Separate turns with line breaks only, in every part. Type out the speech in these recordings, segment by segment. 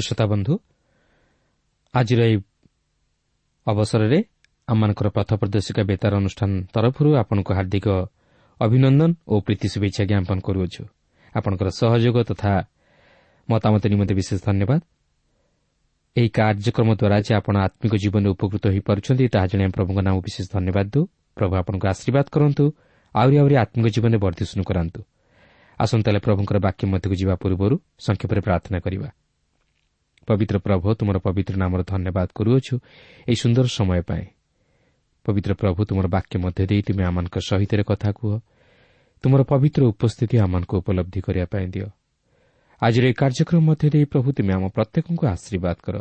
ଶ୍ରୋତା ବନ୍ଧୁ ଆଜିର ଏହି ଅବସରରେ ଆମମାନଙ୍କର ପଥ ପ୍ରଦର୍ଶିକା ବେତାର ଅନୁଷ୍ଠାନ ତରଫରୁ ଆପଣଙ୍କୁ ହାର୍ଦ୍ଦିକ ଅଭିନନ୍ଦନ ଓ ପ୍ରୀତି ଶୁଭେଚ୍ଛା ଜ୍ଞାପନ କରୁଅଛୁ। ଆପଣଙ୍କର ସହଯୋଗ ଏହି କାର୍ଯ୍ୟକ୍ରମ ଦ୍ୱାରା ଯେ ଆପଣ ଆତ୍ମିକ ଜୀବନରେ ଉପକୃତ ହୋଇପାରୁଛନ୍ତି ତାହା ଜାଣି ଆମେ ପ୍ରଭୁଙ୍କ ନାମ ବିଶେଷ ଧନ୍ୟବାଦ ଦେଉ। ପ୍ରଭୁ ଆପଣଙ୍କୁ ଆଶୀର୍ବାଦ କରନ୍ତୁ ଆହୁରି ଆହୁରି ଆତ୍ମିକ ଜୀବନରେ ବର୍ଦ୍ଧିଷ୍ଣୁ କରାନ୍ତୁ। ଆସନ୍ତା ପ୍ରଭୁଙ୍କର ବାକ୍ୟ ମଧ୍ୟକୁ ଯିବା ପୂର୍ବରୁ ସଂକ୍ଷେପରେ ପ୍ରାର୍ଥନା କରିବା। ପବିତ୍ର ପ୍ରଭୁ ତୁମର ପବିତ୍ର ନାମର ଧନ୍ୟବାଦ କରୁଅଛୁ ଏହି ସୁନ୍ଦର ସମୟ ପାଇଁ ପବିତ୍ର ପ୍ରଭୁ ତୁମର ବାକ୍ୟ ମଧ୍ୟ ଦେଇ ତୁମେ ଆମମାନଙ୍କ ସହିତ କଥା କୁହ ତୁମର ପବିତ୍ର ଉପସ୍ଥିତି ଆମମାନଙ୍କୁ ଉପଲବ୍ଧି କରିବା ପାଇଁ ଦିଅ ଆଜିର ଏହି କାର୍ଯ୍ୟକ୍ରମ ମଧ୍ୟ ଦେଇ ପ୍ରଭୁ ତୁମେ ଆମ ପ୍ରତ୍ୟେକଙ୍କୁ ଆଶୀର୍ବାଦ କର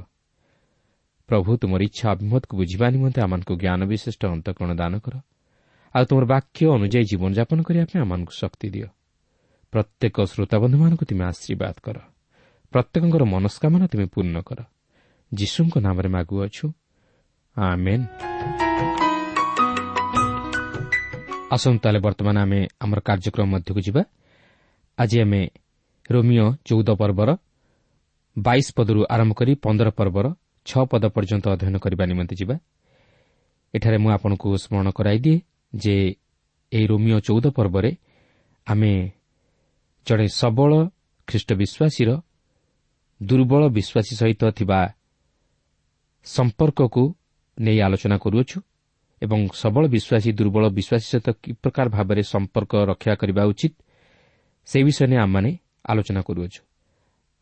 ପ୍ରଭୁ ତୁମର ଇଚ୍ଛା ଅଭିମତକୁ ବୁଝିବା ନିମନ୍ତେ ଆମମାନଙ୍କୁ ଜ୍ଞାନ ବିଶିଷ୍ଟ ଅନ୍ତଃକରଣ ଦାନ କର ଆଉ ତୁମର ବାକ୍ୟ ଅନୁଯାୟୀ ଜୀବନଯାପନ କରିବା ପାଇଁ ଆମମାନଙ୍କୁ ଶକ୍ତି ଦିଅ ପ୍ରତ୍ୟେକ ଶ୍ରୋତାବନ୍ଧୁମାନଙ୍କୁ ତୁମେ ଆଶୀର୍ବାଦ କର ପ୍ରତ୍ୟେକଙ୍କର ମନସ୍କାମନା ତୁମେ ପୂର୍ଣ୍ଣ କର। ଯୀଶୁଙ୍କ ନାମରେ ମାଗୁଅଛୁ ଆମେନ୍। ଆସନ୍ତୁ ତାହେଲେ ବର୍ତ୍ତମାନ ଆମେ ଆମର କାର୍ଯ୍ୟକ୍ରମ ମଧ୍ୟକୁ ଯିବା। ଆଜି ଆମେ ରୋମିଓ ଚଉଦ ପର୍ବର ବାଇଶ ପଦରୁ ଆରମ୍ଭ କରି ପନ୍ଦର ପର୍ବର ଛଅ ପଦ ପର୍ଯ୍ୟନ୍ତ ଅଧ୍ୟୟନ କରିବା ନିମନ୍ତେ ଯିବା। ଏଠାରେ ମୁଁ ଆପଣଙ୍କୁ ସ୍ମରଣ କରାଇଦିଏ ଯେ ଏହି ରୋମିଓ ଚଉଦ ପର୍ବରେ ଆମେ ଜଣେ ସବଳ ଖ୍ରୀଷ୍ଟ ବିଶ୍ୱାସୀର ଦୁର୍ବଳ ବିଶ୍ୱାସୀ ସହିତ ଥିବା ସମ୍ପର୍କକୁ ନେଇ ଆଲୋଚନା କରୁଅଛୁ ଏବଂ ସବଳ ବିଶ୍ୱାସୀ ଦୁର୍ବଳ ବିଶ୍ୱାସୀ ସହିତ କି ପ୍ରକାର ଭାବରେ ସମ୍ପର୍କ ରକ୍ଷା କରିବା ଉଚିତ ସେହି ବିଷୟ ନେଇ ଆମମାନେ ଆଲୋଚନା କରୁଅଛୁ।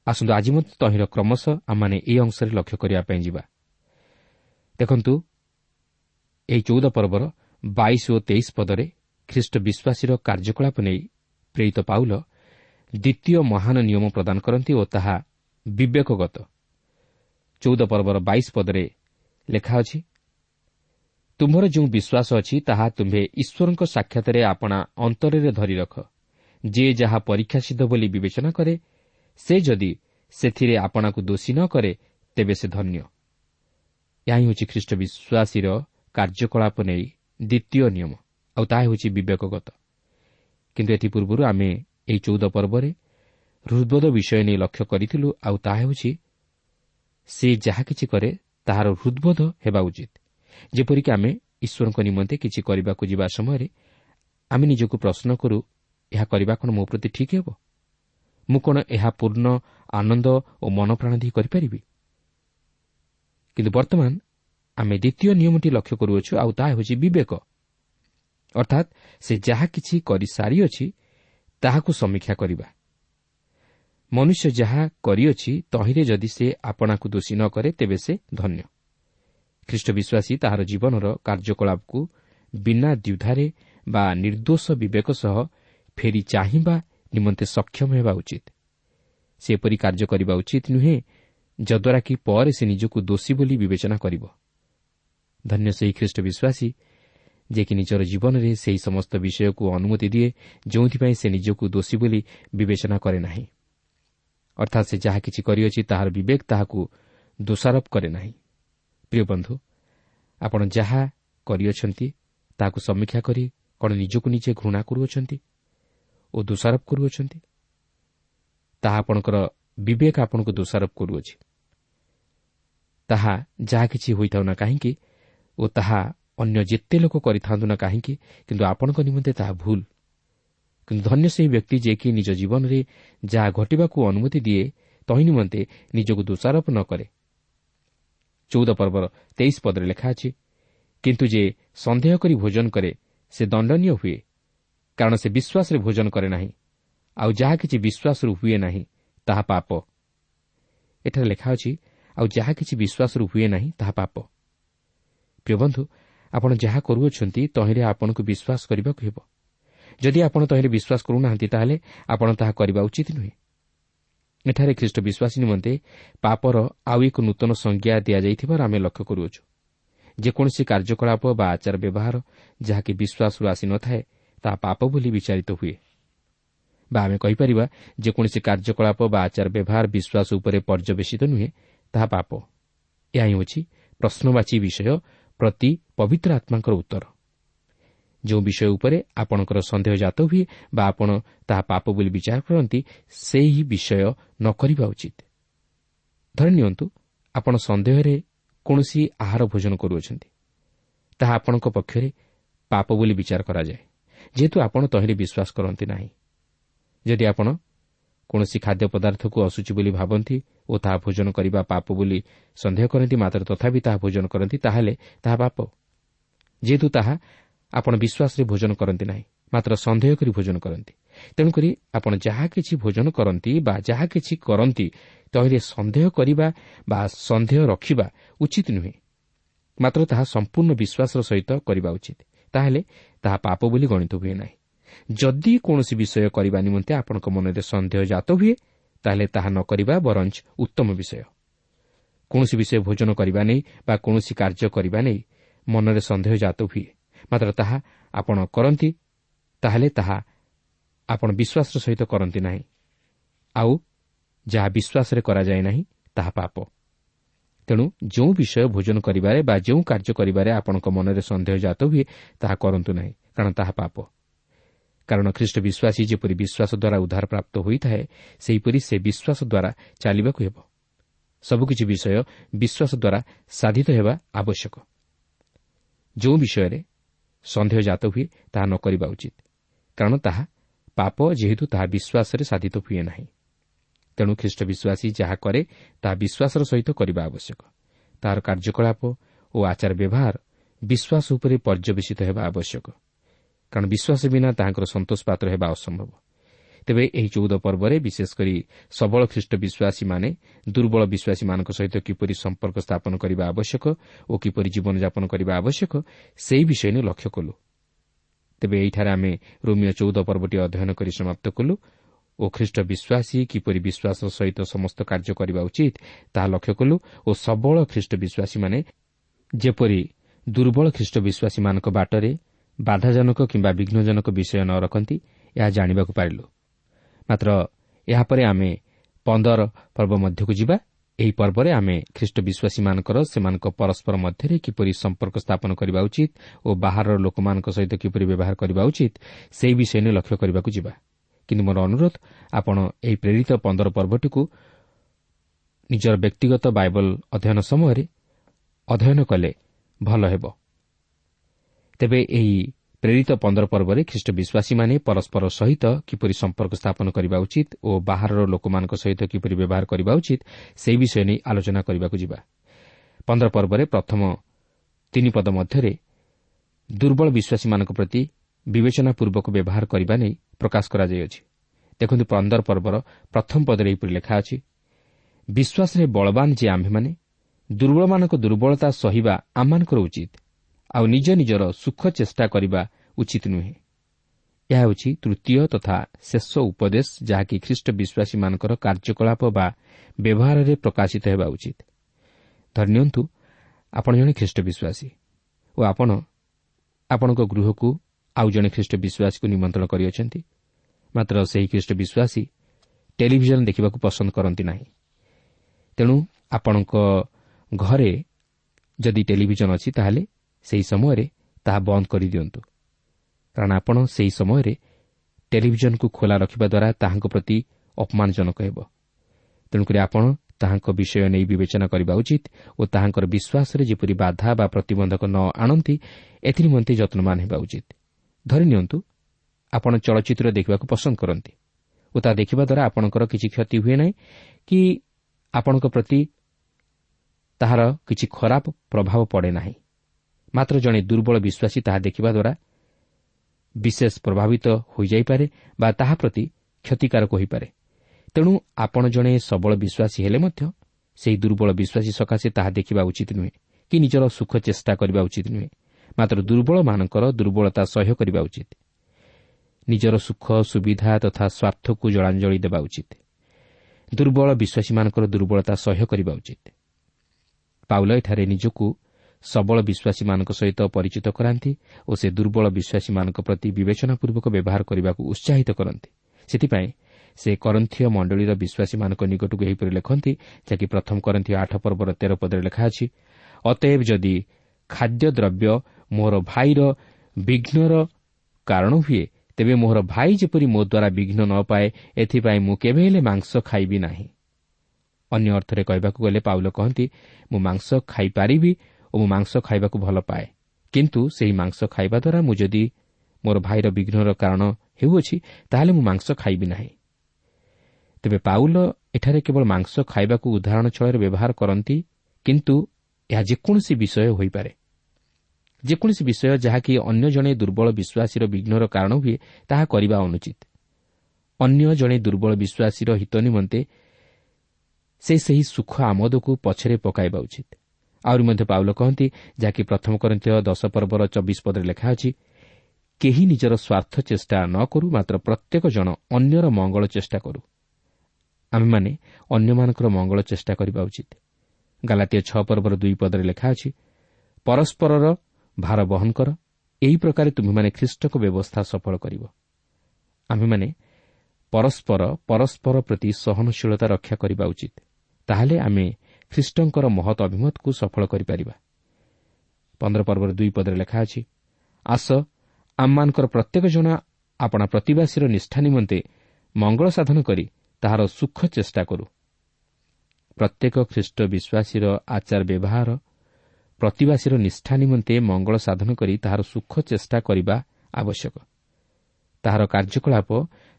ଆସନ୍ତୁ ଆଜି ମଧ୍ୟ ତହିଁର କ୍ରମଶଃ ଆମମାନେ ଏହି ଅଂଶରେ ଲକ୍ଷ୍ୟ କରିବା ପାଇଁ ଯିବା। ଦେଖନ୍ତୁ ଏହି ଚଉଦ ପର୍ବର ବାଇଶ ଓ ତେଇଶ ପଦରେ ଖ୍ରୀଷ୍ଟ ବିଶ୍ୱାସୀର କାର୍ଯ୍ୟକଳାପ ନେଇ ପ୍ରେରିତ ପାଉଲ ଦ୍ୱିତୀୟ ମହାନ ନିୟମ ପ୍ରଦାନ କରନ୍ତି ଓ ତାହା ବିବେକଗତ। ଚଉଦ ପର୍ବର ବାଇଶ ପଦରେ ଲେଖା ଅଛି ତୁମ୍ଭର ଯେଉଁ ବିଶ୍ୱାସ ଅଛି ତାହା ତୁମ୍ଭେ ଈଶ୍ୱରଙ୍କ ସାକ୍ଷାତରେ ଆପଣା ଅନ୍ତରରେ ଧରି ରଖ ଯିଏ ଯାହା ପରୀକ୍ଷା ସିଦ୍ଧ ବୋଲି ବିବେଚନା କରେ ସେ ଯଦି ସେଥିରେ ଆପଣାକୁ ଦୋଷୀ ନ କରେ ତେବେ ସେ ଧନ୍ୟ। ଏହା ହିଁ ହେଉଛି ଖ୍ରୀଷ୍ଟ ବିଶ୍ୱାସୀର କାର୍ଯ୍ୟକଳାପ ନେଇ ଦ୍ୱିତୀୟ ନିୟମ। ଆଉ ତାହା ହେଉଛି ବିବେକଗତ। କିନ୍ତୁ ଏଥିପୂର୍ବରୁ ଆମେ ଏହି ଚଉଦ ପର୍ବରେ ହୃଦବୋଧ ବିଷୟ ନେଇ ଲକ୍ଷ୍ୟ କରିଥିଲୁ ଆଉ ତାହା ହେଉଛି ସେ ଯାହା କିଛି କରେ ତାହାର ହୃଦବୋଧ ହେବା ଉଚିତ ଯେପରିକି ଆମେ ଈଶ୍ୱରଙ୍କ ନିମନ୍ତେ କିଛି କରିବାକୁ ଯିବା ସମୟରେ ଆମେ ନିଜକୁ ପ୍ରଶ୍ନ କରୁ ଏହା କରିବା କ'ଣ ମୋ ପ୍ରତି ଠିକ୍ ହେବ? ମୁଁ କ'ଣ ଏହା ପୂର୍ଣ୍ଣ ଆନନ୍ଦ ଓ ମନ ପ୍ରାଣ ଦେଇ କରିପାରିବି? କିନ୍ତୁ ବର୍ତ୍ତମାନ ଆମେ ଦ୍ୱିତୀୟ ନିୟମଟି ଲକ୍ଷ୍ୟ କରୁଅଛୁ ଆଉ ତାହା ହେଉଛି ବିବେକ। ଅର୍ଥାତ୍ ସେ ଯାହା କିଛି କରିସାରିଅଛି ତାହାକୁ ସମୀକ୍ଷା କରିବା। ମନୁଷ୍ୟ ଯାହା କରିଅଛି ତହିଁରେ ଯଦି ସେ ଆପଣାକୁ ଦୋଷୀ ନ କରେ ତେବେ ସେ ଧନ୍ୟ। ଖ୍ରୀଷ୍ଟ ବିଶ୍ୱାସୀ ତାହାର ଜୀବନର କାର୍ଯ୍ୟକଳାପକୁ ବିନା ଦ୍ୱିଧାରେ ବା ନିର୍ଦ୍ଦୋଷ ବିବେକ ସହ ଫେରି ଚାହିଁବା ନିମନ୍ତେ ସକ୍ଷମ ହେବା ଉଚିତ। ସେ ଏପରି କାର୍ଯ୍ୟ କରିବା ଉଚିତ ନୁହେଁ ଯଦ୍ୱାରା କି ପରେ ସେ ନିଜକୁ ଦୋଷୀ ବୋଲି ବିବେଚନା କରିବ। ଧନ୍ୟ ସେହି ଖ୍ରୀଷ୍ଟ ବିଶ୍ୱାସୀ ଯିଏକି ନିଜର ଜୀବନରେ ସେହି ସମସ୍ତ ବିଷୟକୁ ଅନୁମତି ଦିଏ ଯେଉଁଥିପାଇଁ ସେ ନିଜକୁ ଦୋଷୀ ବୋଲି ବିବେଚନା କରେ ନାହିଁ। ଅର୍ଥାତ୍ ସେ ଯାହା କିଛି କରିଅଛି ତାହାର ବିବେକ ତାହାକୁ ଦୋଷାରୋପ କରେ ନାହିଁ ପ୍ରିୟ ବନ୍ଧୁ ଆପଣ ଯାହା କରିଅଛନ୍ତି ତାହାକୁ ସମୀକ୍ଷା କରି କ'ଣ ନିଜକୁ ନିଜେ ଘୃଣା କରୁଅଛନ୍ତି ଓ ଦୋଷାରୋପ କରୁଅଛନ୍ତି ତାହା ଆପଣଙ୍କର ବିବେକ ଆପଣଙ୍କୁ ଦୋଷାରୋପ କରୁଅଛି ତାହା ଯାହା କିଛି ହୋଇଥାଉ ନା କାହିଁକି ଓ ତାହା ଅନ୍ୟ ଯେତେ ଲୋକ କରିଥାନ୍ତୁ ନା କାହିଁକି କିନ୍ତୁ ଆପଣଙ୍କ ନିମନ୍ତେ ତାହା ଭୁଲ କିନ୍ତୁ ଧନ୍ୟ ସେହି ବ୍ୟକ୍ତି ଯିଏକି ନିଜ ଜୀବନରେ ଯାହା ଘଟିବାକୁ ଅନୁମତି ଦିଏ ତହିଁ ନିମନ୍ତେ ନିଜକୁ ଦୋଷାରୋପ ନ କରେ। ଚଉଦ ପର୍ବର ତେଇଶ ପଦରେ ଲେଖା ଅଛି କିନ୍ତୁ ଯେ ସନ୍ଦେହ କରି ଭୋଜନ କରେ ସେ ଦଣ୍ଡନୀୟ ହୁଏ କାରଣ ସେ ବିଶ୍ୱାସରେ ଭୋଜନ କରେ ନାହିଁ ଆଉ ଯାହା କିଛି ବିଶ୍ୱାସରୁ ହୁଏ ନାହିଁ ତାହା ପାପ। ଏଠାରେ ଲେଖା ଅଛି ଆଉ ଯାହା କିଛି ବିଶ୍ୱାସରୁ ହୁଏ ନାହିଁ ତାହା ପାପ। ପ୍ରିୟ ବନ୍ଧୁ ଆପଣ ଯାହା କରୁଅଛନ୍ତି ତହିଁରେ ଆପଣଙ୍କୁ ବିଶ୍ୱାସ କରିବାକୁ ହେବ। ଯଦି ଆପଣ ତହିଁରେ ବିଶ୍ୱାସ କରୁନାହାନ୍ତି ତାହେଲେ ଆପଣ ତାହା କରିବା ଉଚିତ ନୁହେଁ। ଏଠାରେ ଖ୍ରୀଷ୍ଟ ବିଶ୍ୱାସୀ ନିମନ୍ତେ ପାପର ଆଉ ଏକ ନୂତନ ସଂଜ୍ଞା ଦିଆଯାଇଥିବାର ଆମେ ଲକ୍ଷ୍ୟ କରୁଅଛୁ। ଯେକୌଣସି କାର୍ଯ୍ୟକଳାପ ବା ଆଚାର ବ୍ୟବହାର ଯାହାକି ବିଶ୍ୱାସରୁ ଆସିନଥାଏ ତାହା ପାପ ବୋଲି ବିଚାରିତ ହୁଏ। ବା ଆମେ କହିପାରିବା ଯେକୌଣସି କାର୍ଯ୍ୟକଳାପ ବା ଆଚାର ବ୍ୟବହାର ବିଶ୍ୱାସ ଉପରେ ପର୍ଯ୍ୟବେସିତ ନୁହେଁ ତାହା ପାପ। ଏହା ହିଁ ହେଉଛି ପ୍ରଶ୍ନବାଚୀ ବିଷୟ ପ୍ରତି ପବିତ୍ର ଆତ୍ମାଙ୍କର ଉତ୍ତର। ଯେଉଁ ବିଷୟ ଉପରେ ଆପଣଙ୍କର ସନ୍ଦେହ ଜାତ ହୁଏ ବା ଆପଣ ତାହା ପାପ ବୋଲି ବିଚାର କରନ୍ତି ସେହି ବିଷୟ ନ କରିବା ଉଚିତ। ଧରି ନିଅନ୍ତୁ ଆପଣ ସନ୍ଦେହରେ କୌଣସି ଆହାର ଭୋଜନ କରୁଅଛନ୍ତି। ତାହା ଆପଣଙ୍କ ପକ୍ଷରେ ପାପ ବୋଲି ବିଚାର କରାଯାଏ ଯେହେତୁ ଆପଣ ତହିଁରେ ବିଶ୍ୱାସ କରନ୍ତି ନାହିଁ। ଯଦି ଆପଣ କୌଣସି ଖାଦ୍ୟ ପଦାର୍ଥକୁ ଅସୁଚି ବୋଲି ଭାବନ୍ତି ଓ ତାହା ଭୋଜନ କରିବା ପାପ ବୋଲି ସନ୍ଦେହ କରନ୍ତି ମାତ୍ର ତଥାପି ତାହା ଭୋଜନ କରନ୍ତି ତାହେଲେ ତାହା ପାପ। ଯେହେତୁ ତାହା ଆପଣ ବିଶ୍ୱାସରେ ଭୋଜନ କରନ୍ତି ନାହିଁ ମାତ୍ର ସନ୍ଦେହ କରି ଭୋଜନ କରନ୍ତି। ତେଣୁକରି ଆପଣ ଯାହା କିଛି ଭୋଜନ କରନ୍ତି ବା ଯାହା କିଛି କରନ୍ତି ତହିଁରେ ସନ୍ଦେହ କରିବା ବା ସନ୍ଦେହ ରଖିବା ଉଚିତ ନୁହେଁ। ମାତ୍ର ତାହା ସମ୍ପୂର୍ଣ୍ଣ ବିଶ୍ୱାସର ସହିତ କରିବା ଉଚିତ। ତାହେଲେ ତାହା ପାପ ବୋଲି ଗଣିତ ହୁଏ ନାହିଁ। ଯଦି କୌଣସି ବିଷୟ କରିବା ନିମନ୍ତେ ଆପଣଙ୍କ ମନରେ ସନ୍ଦେହ ଜାତ ହୁଏ ତାହେଲେ ତାହା ନ କରିବା ବରଞ୍ଚ ଉତ୍ତମ ବିଷୟ। କୌଣସି ବିଷୟ ଭୋଜନ କରିବା ନେଇ ବା କୌଣସି କାର୍ଯ୍ୟ କରିବା ନେଇ ମନରେ ସନ୍ଦେହ ଜାତ ହୁଏ। ମାତ୍ର ତାହା ଆପଣ କରନ୍ତି ତାହେଲେ ତାହା ଆପଣ ବିଶ୍ୱାସର ସହିତ କରନ୍ତି ନାହିଁ। ଆଉ ଯାହା ବିଶ୍ୱାସରେ କରାଯାଏ ନାହିଁ ତାହା ପାପ। ତେଣୁ ଯେଉଁ ବିଷୟ ଭୋଜନ କରିବାରେ ବା ଯେଉଁ କାର୍ଯ୍ୟ କରିବାରେ ଆପଣଙ୍କ ମନରେ ସନ୍ଦେହ ଜାତ ହୁଏ ତାହା କରନ୍ତୁ ନାହିଁ କାରଣ ତାହା ପାପ। କାରଣ ଖ୍ରୀଷ୍ଟ ବିଶ୍ୱାସୀ ଯେପରି ବିଶ୍ୱାସ ଦ୍ୱାରା ଉଦ୍ଧାର ପ୍ରାପ୍ତ ହୋଇଥାଏ ସେହିପରି ସେ ବିଶ୍ୱାସ ଦ୍ୱାରା ଚାଲିବାକୁ ହେବ। ସବୁକିଛି ବିଷୟ ବିଶ୍ୱାସ ଦ୍ୱାରା ସାଧିତ ହେବା ଆବଶ୍ୟକ। ଯେଉଁ ବିଷୟରେ ସନ୍ଦେହ ଜାତ ହୁଏ ତାହା ନ କରିବା ଉଚିତ। କାରଣ ତାହା ପାପ ଯେହେତୁ ତାହା ବିଶ୍ୱାସରେ ସାଧିତ ହୁଏ ନାହିଁ। ତେଣୁ ଖ୍ରୀଷ୍ଟ ବିଶ୍ୱାସୀ ଯାହା କରେ ତାହା ବିଶ୍ୱାସର ସହିତ କରିବା ଆବଶ୍ୟକ। ତାହାର କାର୍ଯ୍ୟକଳାପ ଓ ଆଚାର ବ୍ୟବହାର ବିଶ୍ୱାସ ଉପରେ ପର୍ଯ୍ୟବେସିତ ହେବା ଆବଶ୍ୟକ। କାରଣ ବିଶ୍ୱାସ ବିନା ତାହାଙ୍କର ସନ୍ତୋଷ ପାତ୍ର ହେବା ଅସମ୍ଭବ। ତେବେ ଏହି ଚଉଦ ପର୍ବରେ ବିଶେଷ କରି ସବଳ ଖ୍ରୀଷ୍ଟ ବିଶ୍ୱାସୀମାନେ ଦୁର୍ବଳ ବିଶ୍ୱାସୀମାନଙ୍କ ସହିତ କିପରି ସମ୍ପର୍କ ସ୍ଥାପନ କରିବା ଆବଶ୍ୟକ ଓ କିପରି ଜୀବନଯାପନ କରିବା ଆବଶ୍ୟକ ସେହି ବିଷୟ ନେଇ ଲକ୍ଷ୍ୟ କଲୁ। ତେବେ ଏହିଠାରେ ଆମେ ରୋମିଓ ଚଉଦ ପର୍ବଟି ଅଧ୍ୟୟନ କରି ସମାପ୍ତ କଲୁ ଓ ଖ୍ରୀଷ୍ଟ ବିଶ୍ୱାସୀ କିପରି ବିଶ୍ୱାସ ସହିତ ସମସ୍ତ କାର୍ଯ୍ୟ କରିବା ଉଚିତ ତାହା ଲକ୍ଷ୍ୟ କଲୁ ଓ ସବଳ ଖ୍ରୀଷ୍ଟ ବିଶ୍ୱାସୀମାନେ ଯେପରି ଦୁର୍ବଳ ଖ୍ରୀଷ୍ଟ ବିଶ୍ୱାସୀମାନଙ୍କ ବାଟରେ ବାଧାଜନକ କିମ୍ବା ବିଘ୍ନଜନକ ବିଷୟ ନ ରଖନ୍ତି ଏହା ଜାଣିବାକୁ ପାରିଲୁ। ମାତ୍ର ଏହାପରେ ଆମେ ପନ୍ଦର ପର୍ବ ମଧ୍ୟକୁ ଯିବା। ଏହି ପର୍ବରେ ଆମେ ଖ୍ରୀଷ୍ଟ ବିଶ୍ୱାସୀମାନଙ୍କର ସେମାନଙ୍କ ପରସ୍କର ମଧ୍ୟରେ କିପରି ସମ୍ପର୍କ ସ୍ଥାପନ କରିବା ଉଚିତ ଓ ବାହାରର ଲୋକମାନଙ୍କ ସହିତ କିପରି ବ୍ୟବହାର କରିବା ଉଚିତ ସେହି ବିଷୟ ନେଇ ଲକ୍ଷ୍ୟ କରିବାକୁ ଯିବା। କିନ୍ତୁ ମୋର ଅନୁରୋଧ ଆପଣ ଏହି ପ୍ରେରିତ ପନ୍ଦର ପର୍ବଟିକୁ ନିଜର ବ୍ୟକ୍ତିଗତ ବାଇବଲ ଅଧ୍ୟୟନ ସମୟରେ ଅଧ୍ୟୟନ କଲେ ଭଲ ହେବ। ତେବେ ଏହି ପ୍ରେରିତ ପନ୍ଦର ପର୍ବରେ ଖ୍ରୀଷ୍ଟ ବିଶ୍ୱାସୀମାନେ ପରସ୍କର ସହିତ କିପରି ସମ୍ପର୍କ ସ୍ଥାପନ କରିବା ଉଚିତ ଓ ବାହାରର ଲୋକମାନଙ୍କ ସହିତ କିପରି ବ୍ୟବହାର କରିବା ଉଚିତ ସେହି ବିଷୟ ନେଇ ଆଲୋଚନା କରିବାକୁ ଯିବା। ପନ୍ଦର ପର୍ବରେ ପ୍ରଥମ ତିନି ପଦ ମଧ୍ୟରେ ଦୁର୍ବଳ ବିଶ୍ୱାସୀମାନଙ୍କ ପ୍ରତି ବିବେଚନାପୂର୍ବକ ବ୍ୟବହାର କରିବା ନେଇ ପ୍ରକାଶ କରାଯାଇଅଛି। ଦେଖନ୍ତୁ ପନ୍ଦର ପର୍ବର ପ୍ରଥମ ପଦରେ ଏହିପରି ଲେଖା ଅଛି ବିଶ୍ୱାସରେ ବଳବାନ ଯେ ଆମ୍ଭେମାନେ ଦୁର୍ବଳମାନଙ୍କ ଦୁର୍ବଳତା ସହିବା ଆମମାନଙ୍କର ଉଚିତ। ଆଉ ନିଜ ନିଜର ସୁଖ ଚେଷ୍ଟା କରିବା ଉଚିତ ନୁହେଁ। ଏହା ହେଉଛି ତୃତୀୟ ତଥା ଶେଷ ଉପଦେଶ ଯାହାକି ଖ୍ରୀଷ୍ଟ ବିଶ୍ୱାସୀମାନଙ୍କର କାର୍ଯ୍ୟକଳାପ ବା ବ୍ୟବହାରରେ ପ୍ରକାଶିତ ହେବା ଉଚିତ। ଧରିନିଅନ୍ତୁ ଆପଣ ଜଣେ ଖ୍ରୀଷ୍ଟ ବିଶ୍ୱାସୀ ଓ ଆପଣ ଆପଣଙ୍କ ଗୃହକୁ ଆଉ ଜଣେ ଖ୍ରୀଷ୍ଟ ବିଶ୍ୱାସୀକୁ ନିମନ୍ତ୍ରଣ କରିଅଛନ୍ତି। ମାତ୍ର ସେହି ଖ୍ରୀଷ୍ଟ ବିଶ୍ୱାସୀ ଟେଲିଭିଜନ ଦେଖିବାକୁ ପସନ୍ଦ କରନ୍ତି ନାହିଁ। ତେଣୁ ଆପଣଙ୍କ ଘରେ ଯଦି ଟେଲିଭିଜନ ଅଛି ତାହେଲେ ସେହି ସମୟରେ ତାହା ବନ୍ଦ କରିଦିଅନ୍ତୁ। କାରଣ ଆପଣ ସେହି ସମୟରେ ଟେଲିଭିଜନକୁ ଖୋଲା ରଖିବା ଦ୍ୱାରା ତାହାଙ୍କ ପ୍ରତି ଅପମାନଜନକ ହେବ। ତେଣୁକରି ଆପଣ ତାହାଙ୍କ ବିଷୟ ନେଇ ବିବେଚନା କରିବା ଉଚିତ ଓ ତାହାଙ୍କର ବିଶ୍ୱାସରେ ଯେପରି ବାଧା ବା ପ୍ରତିବନ୍ଧକ ନ ଆଣନ୍ତି ଏଥିନିମନ୍ତେ ଯତ୍ନବାନ ହେବା ଉଚିତ। ଧରିନିଅନ୍ତୁ ଆପଣ ଚଳଚ୍ଚିତ୍ର ଦେଖିବାକୁ ପସନ୍ଦ କରନ୍ତି ଓ ତାହା ଦେଖିବା ଦ୍ୱାରା ଆପଣଙ୍କର କିଛି କ୍ଷତି ହୁଏ ନାହିଁ କି ଆପଣଙ୍କ ପ୍ରତି ତାହାର କିଛି ଖରାପ ପ୍ରଭାବ ପଡ଼େ ନାହିଁ। ମାତ୍ର ଜଣେ ଦୁର୍ବଳ ବିଶ୍ୱାସୀ ତାହା ଦେଖିବା ଦ୍ୱାରା ବିଶେଷ ପ୍ରଭାବିତ ହୋଇଯାଇପାରେ ବା ତାହା ପ୍ରତି କ୍ଷତିକାରକ ହୋଇପାରେ ତେଣୁ ଆପଣ ଜଣେ ସବଳ ବିଶ୍ୱାସୀ ହେଲେ ମଧ୍ୟ ସେହି ଦୁର୍ବଳ ବିଶ୍ୱାସୀ ସକାଶେ ତାହା ଦେଖିବା ଉଚିତ ନୁହେଁ କି ନିଜର ସୁଖ ଚେଷ୍ଟା କରିବା ଉଚିତ ନୁହେଁ ମାତ୍ର ଦୁର୍ବଳମାନଙ୍କର ଦୁର୍ବଳତା ସହ୍ୟ କରିବା ଉଚିତ ନିଜର ସୁଖ ସୁବିଧା ତଥା ସ୍ୱାର୍ଥକୁ ଜଳାଞ୍ଜଳି ଦେବା ଉଚିତ। ଦୁର୍ବଳ ବିଶ୍ୱାସୀମାନଙ୍କର ଦୁର୍ବଳତା ସହ୍ୟ କରିବା ଉଚିତ। ପାଉଲ ଏଠାରେ ନିଜକୁ ସବଳ ବିଶ୍ୱାସୀମାନଙ୍କ ସହିତ ପରିଚିତ କରାନ୍ତି ଓ ସେ ଦୁର୍ବଳ ବିଶ୍ୱାସୀମାନଙ୍କ ପ୍ରତି ବିବେଚନାପୂର୍ବକ ବ୍ୟବହାର କରିବାକୁ ଉତ୍ସାହିତ କରନ୍ତି। ସେଥିପାଇଁ ସେ କରନ୍ଥୀୟ ମଣ୍ଡଳୀର ବିଶ୍ୱାସୀମାନଙ୍କ ନିକଟକୁ ଏହିପରି ଲେଖନ୍ତି ଯାହାକି ପ୍ରଥମ କରନ୍ଥୀୟ ଆଠ ପର୍ବର ତେର ପଦରେ ଲେଖା ଅଛି ଅତଏବ ଯଦି ଖାଦ୍ୟଦ୍ରବ୍ୟ ମୋର ଭାଇର ବିଘ୍ନର କାରଣ ହୁଏ ତେବେ ମୋହର ଭାଇ ଯେପରି ମୋ ଦ୍ୱାରା ବିଘ୍ନ ନ ପାଏ ଏଥିପାଇଁ ମୁଁ କେବେ ହେଲେ ମାଂସ ଖାଇବି ନାହିଁ। ଅନ୍ୟ ଅର୍ଥରେ କହିବାକୁ ଗଲେ ପାଉଲ କହନ୍ତି ମୁଁ ମାଂସ ଖାଇପାରିବି ଓ ମୁଁ ମାଂସ ଖାଇବାକୁ ଭଲ ପାଏ। କିନ୍ତୁ ସେହି ମାଂସ ଖାଇବା ଦ୍ୱାରା ମୁଁ ଯଦି ମୋର ଭାଇର ବିଘ୍ନର କାରଣ ହେଉଅଛି ତାହେଲେ ମୁଁ ମାଂସ ଖାଇବି ନାହିଁ। ତେବେ ପାଉଲ ଏଠାରେ କେବଳ ମାଂସ ଖାଇବାକୁ ଉଦାହରଣ ଛଳରେ ବ୍ୟବହାର କରନ୍ତି କିନ୍ତୁ ଏହା ଯେକୌଣସି ବିଷୟ ହୋଇପାରେ। ଯେକୌଣସି ବିଷୟ ଯାହାକି ଅନ୍ୟ ଜଣେ ଦୁର୍ବଳ ବିଶ୍ୱାସୀର ବିଘ୍ନର କାରଣ ହୁଏ ତାହା କରିବା ଅନୁଚିତ। ଅନ୍ୟ ଜଣେ ଦୁର୍ବଳ ବିଶ୍ୱାସୀର ହିତ ନିମନ୍ତେ ସେ ସେହି ସୁଖ ଆମୋଦକୁ ପଛରେ ପକାଇବା ଉଚିତ। ଆହୁରି ମଧ୍ୟ ପାଉଲ କହନ୍ତି ଯାହାକି ପ୍ରଥମ କରନ୍ତି ଦଶ ପର୍ବର ଚବିଶ ପଦରେ ଲେଖା ଅଛି କେହି ନିଜର ସ୍ୱାର୍ଥ ଚେଷ୍ଟା ନ କରୁ ମାତ୍ର ପ୍ରତ୍ୟେକ ଜଣ ଅନ୍ୟର ମଙ୍ଗଳ ଚେଷ୍ଟା କରୁ। ଆମେମାନେ ଅନ୍ୟମାନଙ୍କର ମଙ୍ଗଳ ଚେଷ୍ଟା କରିବା ଉଚିତ। ଗାଲାଟିଆ ଛଅ ପର୍ବର ଦୁଇ ପଦରେ ଲେଖା ଅଛି ପରସ୍ପରର ଭାର ବହନ କର ଏହି ପ୍ରକାରେ ତୁମେମାନେ ଖ୍ରୀଷ୍ଟଙ୍କ ବ୍ୟବସ୍ଥା ସଫଳ କରିବ। ଆମେମାନେ ପରସ୍ପର ପରସ୍ପର ପ୍ରତି ସହନଶୀଳତା ରକ୍ଷା କରିବା ଉଚିତ। ତାହେଲେ ଆମେ ଖ୍ରୀଷ୍ଟଙ୍କର ମହତ୍ ଅଭିମତକୁ ସଫଳ କରିପାରିବା। ପନ୍ଦର ପର୍ବର ଦୁଇ ପଦରେ ଲେଖା ଅଛି ଆସ ଆମମାନଙ୍କର ପ୍ରତ୍ୟେକ ଜଣ ଆପଣା ପ୍ରତିବାସୀର ନିଷ୍ଠା ନିମନ୍ତେ ମଙ୍ଗଳ ସାଧନ କରି ତାହାର ସୁଖ ଚେଷ୍ଟା କରୁ। ପ୍ରତ୍ୟେକ ଖ୍ରୀଷ୍ଟ ବିଶ୍ୱାସୀର ଆଚାର ବ୍ୟବହାର ପ୍ରତିବାସୀର ନିଷ୍ଠା ନିମନ୍ତେ ମଙ୍ଗଳ ସାଧନ କରି ତାହାର ସୁଖ ଚେଷ୍ଟା କରିବା ଆବଶ୍ୟକ। ତାହାର କାର୍ଯ୍ୟକଳାପ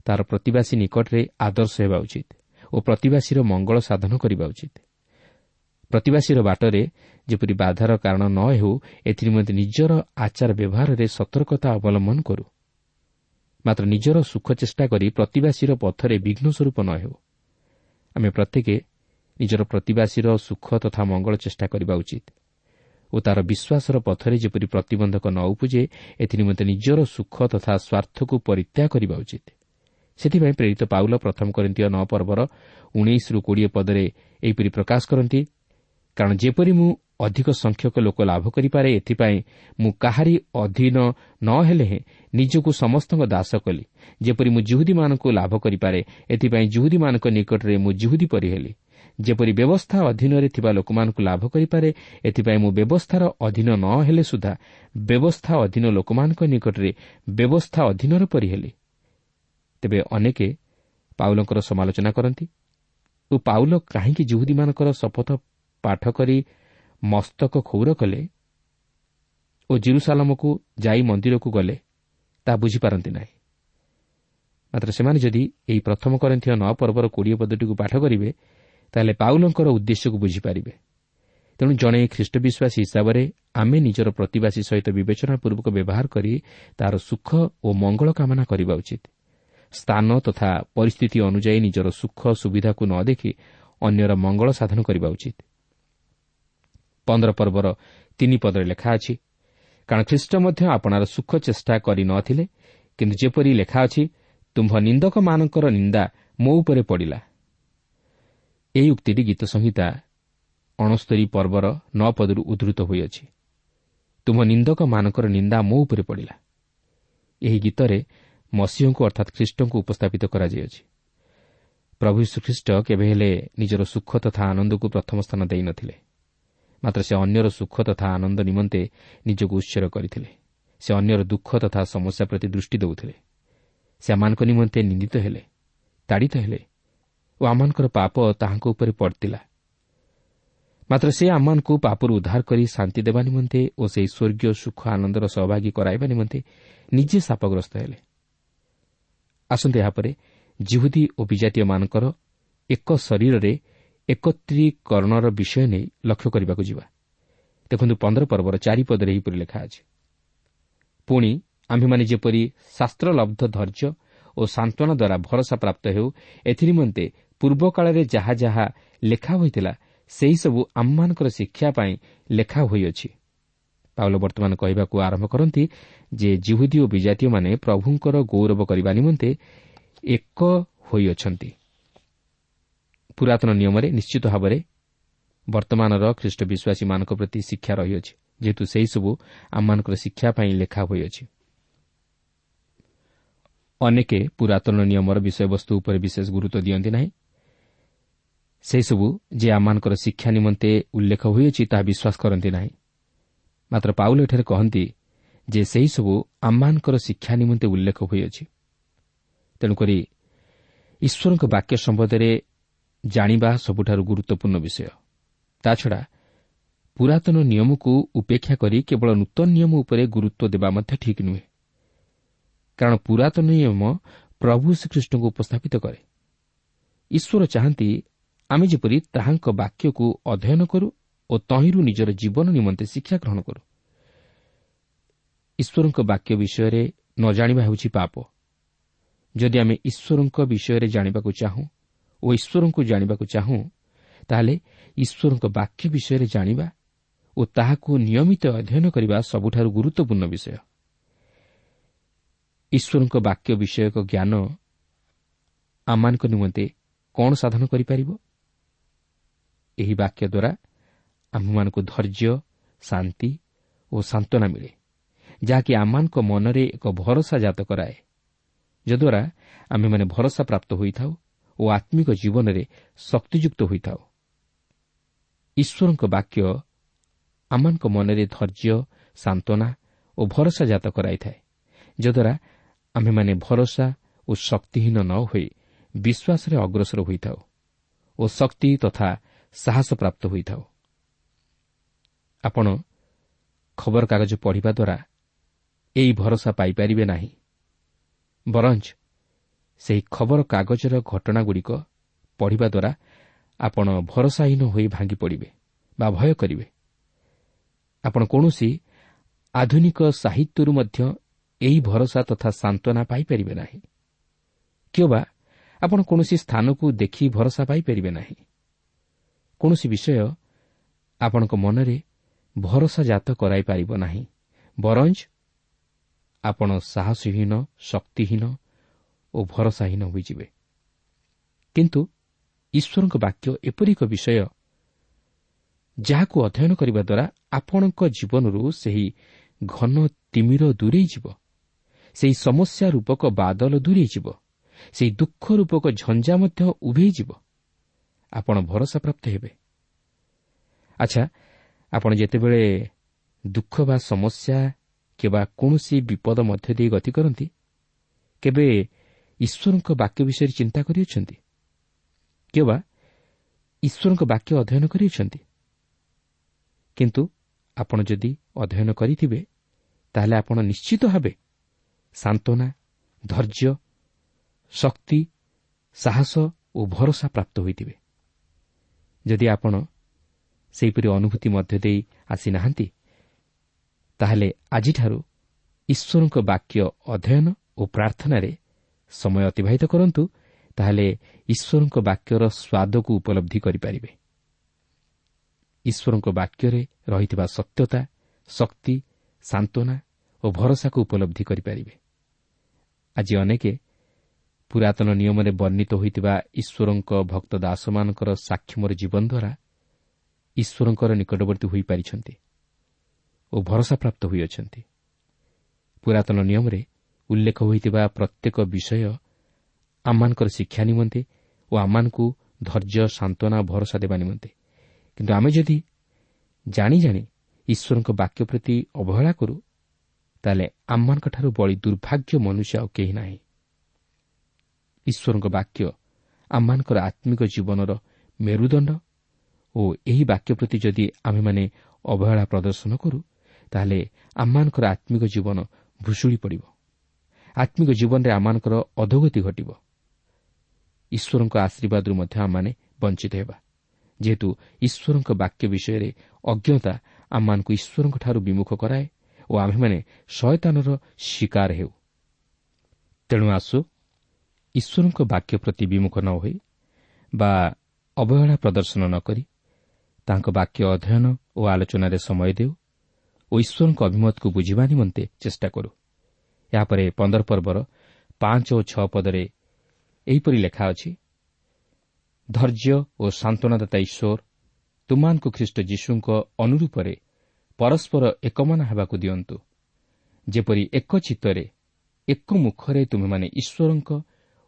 ତାହାର ପ୍ରତିବାସୀ ନିକଟରେ ଆଦର୍ଶ ହେବା ଉଚିତ ଓ ପ୍ରତିବାସୀର ମଙ୍ଗଳ ସାଧନ କରିବା ଉଚିତ। ପ୍ରତିବାସୀର ବାଟରେ ଯେପରି ବାଧାର କାରଣ ନ ହେଉ ଏଥିନିମନ୍ତେ ନିଜର ଆଚାର ବ୍ୟବହାରରେ ସତର୍କତା ଅବଲମ୍ବନ କରୁ। ମାତ୍ର ନିଜର ସୁଖ ଚେଷ୍ଟା କରି ପ୍ରତିବାସୀର ପଥରେ ବିଘ୍ନ ସ୍ୱରୂପ ନ ହେଉ। ଆମେ ପ୍ରତ୍ୟେକ ନିଜର ପ୍ରତିବାସୀର ସୁଖ ତଥା ମଙ୍ଗଳ ଚେଷ୍ଟା କରିବା ଉଚିତ। ଓ ତା'ର ବିଶ୍ୱାସର ପଥରେ ଯେପରି ପ୍ରତିବନ୍ଧକ ନ ଉପୁଜେ ଏଥିନିମନ୍ତେ ନିଜର ସୁଖ ତଥା ସ୍ୱାର୍ଥକୁ ପରିତ୍ୟାଗ କରିବା ଉଚିତ। ସେଥିପାଇଁ ପ୍ରେରିତ ପାଉଲ ପ୍ରଥମ କରିନ୍ତୀୟ ନଅ ପର୍ବର ଉଣେଇଶରୁ କୋଡ଼ିଏ ପଦରେ ଏହିପରି ପ୍ରକାଶ କରନ୍ତି କାରଣ ଯେପରି ମୁଁ ଅଧିକ ସଂଖ୍ୟକ ଲୋକ ଲାଭ କରିପାରେ ଏଥିପାଇଁ ମୁଁ କାହାରି ଅଧୀନ ନ ହେଲେ ହେଁ ନିଜକୁ ସମସ୍ତଙ୍କ ଦାସ କଲି। ଯେପରି ମୁଁ ଜୁହୁଦୀମାନଙ୍କୁ ଲାଭ କରିପାରେ ଏଥିପାଇଁ ଜୁହୁଦୀମାନଙ୍କ ନିକଟରେ ମୁଁ ଜୁହୁଦୀ ପରି ହେଲି ଯେପରି ବ୍ୟବସ୍ଥା ଅଧୀନରେ ଥିବା ଲୋକମାନଙ୍କୁ ଲାଭ କରିପାରେ ଏଥିପାଇଁ ମୁଁ ବ୍ୟବସ୍ଥାର ଅଧୀନ ନ ହେଲେ ସୁଦ୍ଧା ବ୍ୟବସ୍ଥା ଅଧୀନ ଲୋକମାନଙ୍କ ନିକଟରେ ବ୍ୟବସ୍ଥା ଅଧୀନର ପରି ହେଲି ତେବେ ଅନେକ ପାଉଲଙ୍କର ସମାଲୋଚନା କରନ୍ତି ଓ ପାଉଲ କାହିଁକି ଜୁହୁଦୀମାନଙ୍କର ଶପଥ ପାଠ କରି ମସ୍ତକ କ୍ଷୌର କଲେ ଓ ଜିରୁସାଲାମକୁ ଯାଇ ମନ୍ଦିରକୁ ଗଲେ ତାହା ବୁଝିପାରନ୍ତି ନାହିଁ। ମାତ୍ର ସେମାନେ ଯଦି ଏହି ପ୍ରଥମ କରନ୍ଥୀୟ ନଅ ପର୍ବର କୋଡ଼ିଏ ପଦଟିକୁ ପାଠ କରିବେ ତାହେଲେ ପାଉଲଙ୍କର ଉଦ୍ଦେଶ୍ୟକୁ ବୁଝିପାରିବେ। ତେଣୁ ଜଣେ ଖ୍ରୀଷ୍ଟ ବିଶ୍ୱାସୀ ହିସାବରେ ଆମେ ନିଜର ପ୍ରତିବାସୀ ସହିତ ବିବେଚନାପୂର୍ବକ ବ୍ୟବହାର କରି ତାହାର ସୁଖ ଓ ମଙ୍ଗଳ କାମନା କରିବା ଉଚିତ। ସ୍ଥାନ ତଥା ପରିସ୍ଥିତି ଅନୁଯାୟୀ ନିଜର ସୁଖ ସୁବିଧାକୁ ନ ଦେଖି ଅନ୍ୟର ମଙ୍ଗଳ ସାଧନ କରିବା ଉଚିତ। ପନ୍ଦର ପର୍ବର ତିନି ପଦରେ ଲେଖା ଅଛି କାରଣ ଖ୍ରୀଷ୍ଟ ମଧ୍ୟ ଆପଣାର ସୁଖ ଚେଷ୍ଟା କରି ନ ଥିଲେ କିନ୍ତୁ ଯେପରି ଲେଖା ଅଛି ତୁମ୍ଭ ନିନ୍ଦକମାନଙ୍କର ନିନ୍ଦା ମୋ ଉପରେ ପଡ଼ିଲା। ଏହି ଉକ୍ତିଟି ଗୀତ ସଂହିତା ଅଣସ୍ତରୀ ପର୍ବର ନଅ ପଦରୁ ଉଦ୍ଧୃତ ହୋଇଅଛି। ତୁମ ନିନ୍ଦକମାନଙ୍କର ନିନ୍ଦା ମୋ ଉପରେ ପଡ଼ିଲା। ଏହି ଗୀତରେ ମସିହଙ୍କୁ ଅର୍ଥାତ୍ ଖ୍ରୀଷ୍ଟଙ୍କୁ ଉପସ୍ଥାପିତ କରାଯାଇଅଛି। ପ୍ରଭୁ ଶ୍ରୀଖ୍ରୀଷ୍ଟ କେବେ ହେଲେ ନିଜର ସୁଖ ତଥା ଆନନ୍ଦକୁ ପ୍ରଥମ ସ୍ଥାନ ଦେଇନଥିଲେ ମାତ୍ର ସେ ଅନ୍ୟର ସୁଖ ତଥା ଆନନ୍ଦ ନିମନ୍ତେ ନିଜକୁ ଉତ୍ସର କରିଥିଲେ। ସେ ଅନ୍ୟର ଦୁଃଖ ତଥା ସମସ୍ୟା ପ୍ରତି ଦୃଷ୍ଟି ଦେଉଥିଲେ। ସେମାନଙ୍କ ନିମନ୍ତେ ନିନ୍ଦିତ ହେଲେ ତାଡ଼ିତ ହେଲେ ଓ ଆମମାନଙ୍କର ପାପ ତାହାଙ୍କ ଉପରେ ପଡ଼ିଥିଲା। ମାତ୍ର ସେ ଆମମାନଙ୍କୁ ପାପରୁ ଉଦ୍ଧାର କରି ଶାନ୍ତି ଦେବା ନିମନ୍ତେ ଓ ସେହି ସ୍ୱର୍ଗୀୟ ସୁଖ ଆନନ୍ଦର ସହଭାଗୀ କରାଇବା ନିମନ୍ତେ ନିଜେ ସାପଗ୍ରସ୍ତ ହେଲେ। ଆସନ୍ତୁ ଏହାପରେ ଜିହୁଦୀ ଓ ବିଜାତୀୟମାନଙ୍କର ଏକ ଶରୀରରେ ଏକତ୍ରୀକରଣର ବିଷୟ ନେଇ ଲକ୍ଷ୍ୟ କରିବାକୁ ଯିବା। ଦେଖନ୍ତୁ ପନ୍ଦର ପର୍ବର ଚାରିପଦରେ ଏହିପରି ଲେଖା ଅଛି। ପୁଣି ଆମ୍ଭେମାନେ ଯେପରି ଶାସ୍ତ୍ରଲବ୍ଧ ଧୈର୍ଯ୍ୟ ଓ ସାନ୍ତ୍ୱନା ଦ୍ୱାରା ଭରସା ପ୍ରାପ୍ତ ହେଉ ଏଥିନିମନ୍ତେ ପୂର୍ବକାଳରେ ଯାହା ଯାହା ଲେଖା ହୋଇଥିଲା ସେହିସବୁ ଆମମାନଙ୍କର ଶିକ୍ଷା ପାଇଁ ଲେଖା ହୋଇଅଛି। ପାଉଲ ବର୍ତ୍ତମାନ କହିବାକୁ ଆରମ୍ଭ କରନ୍ତି ଯେ ଜିହୁଦୀ ଓ ବିଜାତୀୟମାନେ ପ୍ରଭୁଙ୍କର ଗୌରବ କରିବା ନିମନ୍ତେ ଏକ ହୋଇଅଛନ୍ତି। ପୁରାତନ ନିୟମରେ ନିଶ୍ଚିତ ଭାବରେ ବର୍ତ୍ତମାନର ଖ୍ରୀଷ୍ଟ ବିଶ୍ୱାସୀମାନଙ୍କ ପ୍ରତି ଶିକ୍ଷା ରହିଅଛି ଯେହେତୁ ସେହିସବୁ ଆମମାନଙ୍କର ଶିକ୍ଷା ପାଇଁ ଲେଖା ହୋଇଅଛି। ଅନେକେ ପୁରାତନ ନିୟମର ବିଷୟବସ୍ତୁ ଉପରେ ବିଶେଷ ଗୁରୁତ୍ୱ ଦିଅନ୍ତି ନାହିଁ। ସେହିସବୁ ଯେ ଆମମାନଙ୍କର ଶିକ୍ଷା ନିମନ୍ତେ ଉଲ୍ଲେଖ ହୋଇଅଛି ତାହା ବିଶ୍ୱାସ କରନ୍ତି ନାହିଁ। ମାତ୍ର ପାଉଲ ଏଠାରେ କହନ୍ତି ଯେ ସେହିସବୁ ଆମମାନଙ୍କର ଶିକ୍ଷା ନିମନ୍ତେ ଉଲ୍ଲେଖ ହୋଇଅଛି। ତେଣୁକରି ଈଶ୍ୱରଙ୍କ ବାକ୍ୟ ସମ୍ବନ୍ଧରେ ଜାଣିବା ସବୁଠାରୁ ଗୁରୁତ୍ୱପୂର୍ଣ୍ଣ ବିଷୟ। ତାଛଡ଼ା ପୁରାତନ ନିୟମକୁ ଉପେକ୍ଷା କରି କେବଳ ନୂତନ ନିୟମ ଉପରେ ଗୁରୁତ୍ୱ ଦେବା ମଧ୍ୟ ଠିକ୍ ନୁହେଁ। କାରଣ ପୁରାତନ ନିୟମ ପ୍ରଭୁ ଶ୍ରୀକୃଷ୍ଣଙ୍କୁ ଉପସ୍ଥାପିତ କରେ। ଈଶ୍ୱର ଚାହାନ୍ତି ଆମେ ଯେପରି ତାହାଙ୍କ ବାକ୍ୟକୁ ଅଧ୍ୟୟନ କରୁ ଓ ତହିଁରୁ ନିଜର ଜୀବନ ନିମନ୍ତେ ଶିକ୍ଷା ଗ୍ରହଣ କରୁ। ଈଶ୍ୱରଙ୍କ ବାକ୍ୟ ବିଷୟରେ ନ ଜାଣିବା ହେଉଛି ପାପ। ଯଦି ଆମେ ଈଶ୍ୱରଙ୍କ ବିଷୟରେ ଜାଣିବାକୁ ଚାହୁଁ ଓ ଈଶ୍ୱରଙ୍କୁ ଜାଣିବାକୁ ଚାହୁଁ ତାହେଲେ ଈଶ୍ୱରଙ୍କ ବାକ୍ୟ ବିଷୟରେ ଜାଣିବା ଓ ତାହାକୁ ନିୟମିତ ଅଧ୍ୟୟନ କରିବା ସବୁଠାରୁ ଗୁରୁତ୍ୱପୂର୍ଣ୍ଣ ବିଷୟ। ଈଶ୍ୱରଙ୍କ ବାକ୍ୟ ବିଷୟକ ଜ୍ଞାନ ଆମମାନଙ୍କ ନିମନ୍ତେ କ'ଣ ସାଧନ କରିପାରିବ? ଏହି ବାକ୍ୟ ଦ୍ୱାରା ଆମ୍ଭମାନଙ୍କୁ ଧୈର୍ଯ୍ୟ ଶାନ୍ତି ଓ ସାନ୍ତ୍ୱନା ମିଳେ ଯାହାକି ଆମମାନଙ୍କ ମନରେ ଏକ ଭରସା ଜାତ କରାଏ ଯଦ୍ୱାରା ଆମ୍ଭେମାନେ ଭରସା ପ୍ରାପ୍ତ ହୋଇଥାଉ ଓ ଆତ୍ମିକ ଜୀବନରେ ଶକ୍ତିଯୁକ୍ତ ହୋଇଥାଉ। ଈଶ୍ୱରଙ୍କ ବାକ୍ୟ ଆମମାନଙ୍କ ମନରେ ଧୈର୍ଯ୍ୟ ସାନ୍ତ୍ୱନା ଓ ଭରସା ଜାତ କରାଇଥାଏ ଯଦ୍ୱାରା ଆମ୍ଭେମାନେ ଭରସା ଓ ଶକ୍ତିହୀନ ନ ହୋଇ ବିଶ୍ୱାସରେ ଅଗ୍ରସର ହୋଇଥାଉ ଓ ଶକ୍ତି ତଥା ସାହସ ପ୍ରାପ୍ତ ହୋଇଥାଉ। ଆପଣ ଖବରକାଗଜ ପଢ଼ିବା ଦ୍ୱାରା ଏହି ଭରସା ପାଇପାରିବେ ନାହିଁ। ବରଞ୍ଚ ସେହି ଖବରକାଗଜର ଘଟଣାଗୁଡ଼ିକ ପଢ଼ିବା ଦ୍ୱାରା ଆପଣ ଭରସାହୀନ ହୋଇ ଭାଙ୍ଗି ପଡ଼ିବେ ବା ଭୟ କରିବେ। ଆପଣ କୌଣସି ଆଧୁନିକ ସାହିତ୍ୟରୁ ମଧ୍ୟ ଏହି ଭରସା ତଥା ସାନ୍ତ୍ୱନା ପାଇପାରିବେ ନାହିଁ। କିମ୍ବା ଆପଣ କୌଣସି ସ୍ଥାନକୁ ଦେଖି ଭରସା ପାଇପାରିବେ ନାହିଁ। କୌଣସି ବିଷୟ ଆପଣଙ୍କ ମନରେ ଭରସା ଜାତ କରାଇପାରିବ ନାହିଁ। ବରଞ୍ଜ ଆପଣ ସାହସହୀନ ଶକ୍ତିହୀନ ଓ ଭରସାହୀନ ହୋଇଯିବେ। କିନ୍ତୁ ଈଶ୍ୱରଙ୍କ ବାକ୍ୟ ଏପରି ଏକ ବିଷୟ ଯାହାକୁ ଅଧ୍ୟୟନ କରିବା ଦ୍ୱାରା ଆପଣଙ୍କ ଜୀବନରୁ ସେହି ଘନ ତିମିର ଦୂରେଇଯିବ ସେହି ସମସ୍ୟା ରୂପକ ବାଦଲ ଦୂରେଇଯିବ ସେହି ଦୁଃଖ ରୂପକ ଝଞ୍ଜା ମଧ୍ୟ ଉଭେଇଯିବ ଆପଣ ଭରସା ପ୍ରାପ୍ତ ହେବେ। ଆଚ୍ଛା ଆପଣ ଯେତେବେଳେ ଦୁଃଖ ବା ସମସ୍ୟା କିମ୍ବା କୌଣସି ବିପଦ ମଧ୍ୟ ଦେଇ ଗତି କରନ୍ତି କେବେ ଈଶ୍ୱରଙ୍କ ବାକ୍ୟ ବିଷୟରେ ଚିନ୍ତା କରିଅଛନ୍ତି? କିମ୍ବା ଈଶ୍ୱରଙ୍କ ବାକ୍ୟ ଅଧ୍ୟୟନ କରିଅଛନ୍ତି? କିନ୍ତୁ ଆପଣ ଯଦି ଅଧ୍ୟୟନ କରିଥିବେ ତାହେଲେ ଆପଣ ନିଶ୍ଚିତ ଭାବେ ସାନ୍ତ୍ୱନା ଧୈର୍ଯ୍ୟ ଶକ୍ତି ସାହସ ଓ ଭରସା ପ୍ରାପ୍ତ ହୋଇଥିବେ। ଯଦି ଆପଣ ସେହିପରି ଅନୁଭୂତି ମଧ୍ୟ ଦେଇ ଆସିନାହାନ୍ତି ତାହେଲେ ଆଜିଠାରୁ ଈଶ୍ୱରଙ୍କ ବାକ୍ୟ ଅଧ୍ୟୟନ ଓ ପ୍ରାର୍ଥନାରେ ସମୟ ଅତିବାହିତ କରନ୍ତୁ ତାହେଲେ ଈଶ୍ୱରଙ୍କ ବାକ୍ୟର ସ୍ୱାଦକୁ ଉପଲବ୍ଧି କରିପାରିବେ। ଈଶ୍ୱରଙ୍କ ବାକ୍ୟରେ ରହିଥିବା ସତ୍ୟତା ଶକ୍ତି ସାନ୍ତ୍ୱନା ଓ ଭରସାକୁ ଉପଲବ୍ଧି କରିପାରିବେ। ଆଜି ଅନେକ ପୁରାତନ ନିୟମରେ ବର୍ଣ୍ଣିତ ହୋଇଥିବା ଈଶ୍ୱରଙ୍କ ଭକ୍ତ ଦାସମାନଙ୍କର ସାକ୍ଷମର ଜୀବନ ଦ୍ୱାରା ଈଶ୍ୱରଙ୍କର ନିକଟବର୍ତ୍ତୀ ହୋଇପାରିଛନ୍ତି ଓ ଭରସାପ୍ରାପ୍ତ ହୋଇଅଛନ୍ତି। ପୁରାତନ ନିୟମରେ ଉଲ୍ଲେଖ ହୋଇଥିବା ପ୍ରତ୍ୟେକ ବିଷୟ ଆମମାନଙ୍କର ଶିକ୍ଷା ନିମନ୍ତେ ଓ ଆମମାନଙ୍କୁ ଧୈର୍ଯ୍ୟ ସାନ୍ତ୍ୱନା ଭରସା ଦେବା ନିମନ୍ତେ। କିନ୍ତୁ ଆମେ ଯଦି ଜାଣି ଜାଣି ଈଶ୍ୱରଙ୍କ ବାକ୍ୟ ପ୍ରତି ଅବହେଳା କରୁ ତାହେଲେ ଆମମାନଙ୍କଠାରୁ ବଳି ଦୁର୍ଭାଗ୍ୟ ମନୁଷ୍ୟ ଆଉ କେହି ନାହିଁ। ଈଶ୍ୱରଙ୍କ ବାକ୍ୟ ଆମମାନଙ୍କର ଆତ୍ମିକ ଜୀବନର ମେରୁଦଣ୍ଡ ଓ ଏହି ବାକ୍ୟ ପ୍ରତି ଯଦି ଆମେମାନେ ଅବହେଳା ପ୍ରଦର୍ଶନ କରୁ ତାହେଲେ ଆମମାନଙ୍କର ଆତ୍ମିକ ଜୀବନ ଭୁଷୁଡ଼ି ପଡ଼ିବ। ଆତ୍ମିକ ଜୀବନରେ ଆମମାନଙ୍କର ଅଧୋଗତି ଘଟିବ ଈଶ୍ୱରଙ୍କ ଆଶୀର୍ବାଦରୁ ମଧ୍ୟ ଆମମାନେ ବଞ୍ଚିତ ହେବା ଯେହେତୁ ଈଶ୍ୱରଙ୍କ ବାକ୍ୟ ବିଷୟରେ ଅଜ୍ଞତା ଆମମାନଙ୍କୁ ଈଶ୍ୱରଙ୍କଠାରୁ ବିମୁଖ କରାଏ ଓ ଆମ୍ଭେମାନେ ଶୟତାନର ଶିକାର ହେଉ ତେଣୁ ଆସୁ ଈଶ୍ୱରଙ୍କ ବାକ୍ୟ ପ୍ରତି ବିମୁଖ ନ ହୋଇ ବା ଅବହେଳା ପ୍ରଦର୍ଶନ ନ କରି ତାଙ୍କ ବାକ୍ୟ ଅଧ୍ୟୟନ ଓ ଆଲୋଚନାରେ ସମୟ ଦେଉ ଓ ଈଶ୍ୱରଙ୍କ ଅଭିମତକୁ ବୁଝିବା ନିମନ୍ତେ ଚେଷ୍ଟା କରୁ ଏହାପରେ ପନ୍ଦର ପର୍ବର ପାଞ୍ଚ ଓ ଛଅ ପଦରେ ଏହିପରି ଲେଖା ଅଛି ଧୈର୍ଯ୍ୟ ଓ ସାନ୍ତ୍ୱନାଦାତା ଈଶ୍ୱର ତୁମାନଙ୍କୁ ଖ୍ରୀଷ୍ଟ ଯୀଶୁଙ୍କ ଅନୁରୂପରେ ପରସ୍ପର ଏକମନା ହେବାକୁ ଦିଅନ୍ତୁ। ଯେପରି ଏକ ଚିତ୍ତରେ ଏକ ମୁଖରେ ତୁମେମାନେ ଈଶ୍ୱରଙ୍କ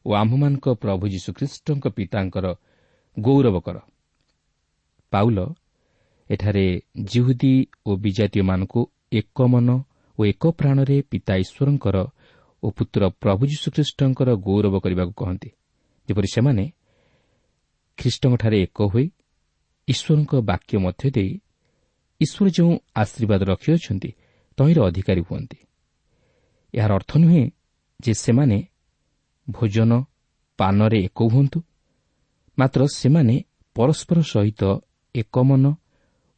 ଓ ଆମ୍ଭମାନଙ୍କ ପ୍ରଭୁ ଯୀଶୁଖ୍ରୀଷ୍ଟଙ୍କ ପିତାଙ୍କର ଗୌରବ କର। ପାଉଲ ଏଠାରେ ଜିହୁଦୀ ଓ ବିଜାତୀୟମାନଙ୍କୁ ଏକ ମନ ଏକ ପ୍ରାଣରେ ପିତା ଈଶ୍ୱରଙ୍କର ଓ ପୁତ୍ର ପ୍ରଭୁ ଯୀଶୁଖ୍ରୀଷ୍ଟଙ୍କର ଗୌରବ କରିବାକୁ କହନ୍ତି। ଯେପରି ସେମାନେ ଖ୍ରୀଷ୍ଟଙ୍କଠାରେ ଏକ ହୋଇ ଈଶ୍ୱରଙ୍କ ବାକ୍ୟ ମଧ୍ୟ ଦେଇ ଈଶ୍ୱର ଯେଉଁ ଆଶୀର୍ବାଦ ରଖିଅଛନ୍ତି ତହିଁର ଅଧିକାରୀ ହୁଅନ୍ତି। ଏହାର ଅର୍ଥ ନୁହେଁ ଯେ ସେମାନେ ଭୋଜନ ପାନରେ ଏକ ହୁଅନ୍ତୁ ମାତ୍ର ସେମାନେ ପରସ୍ପର ସହିତ ଏକ ମନ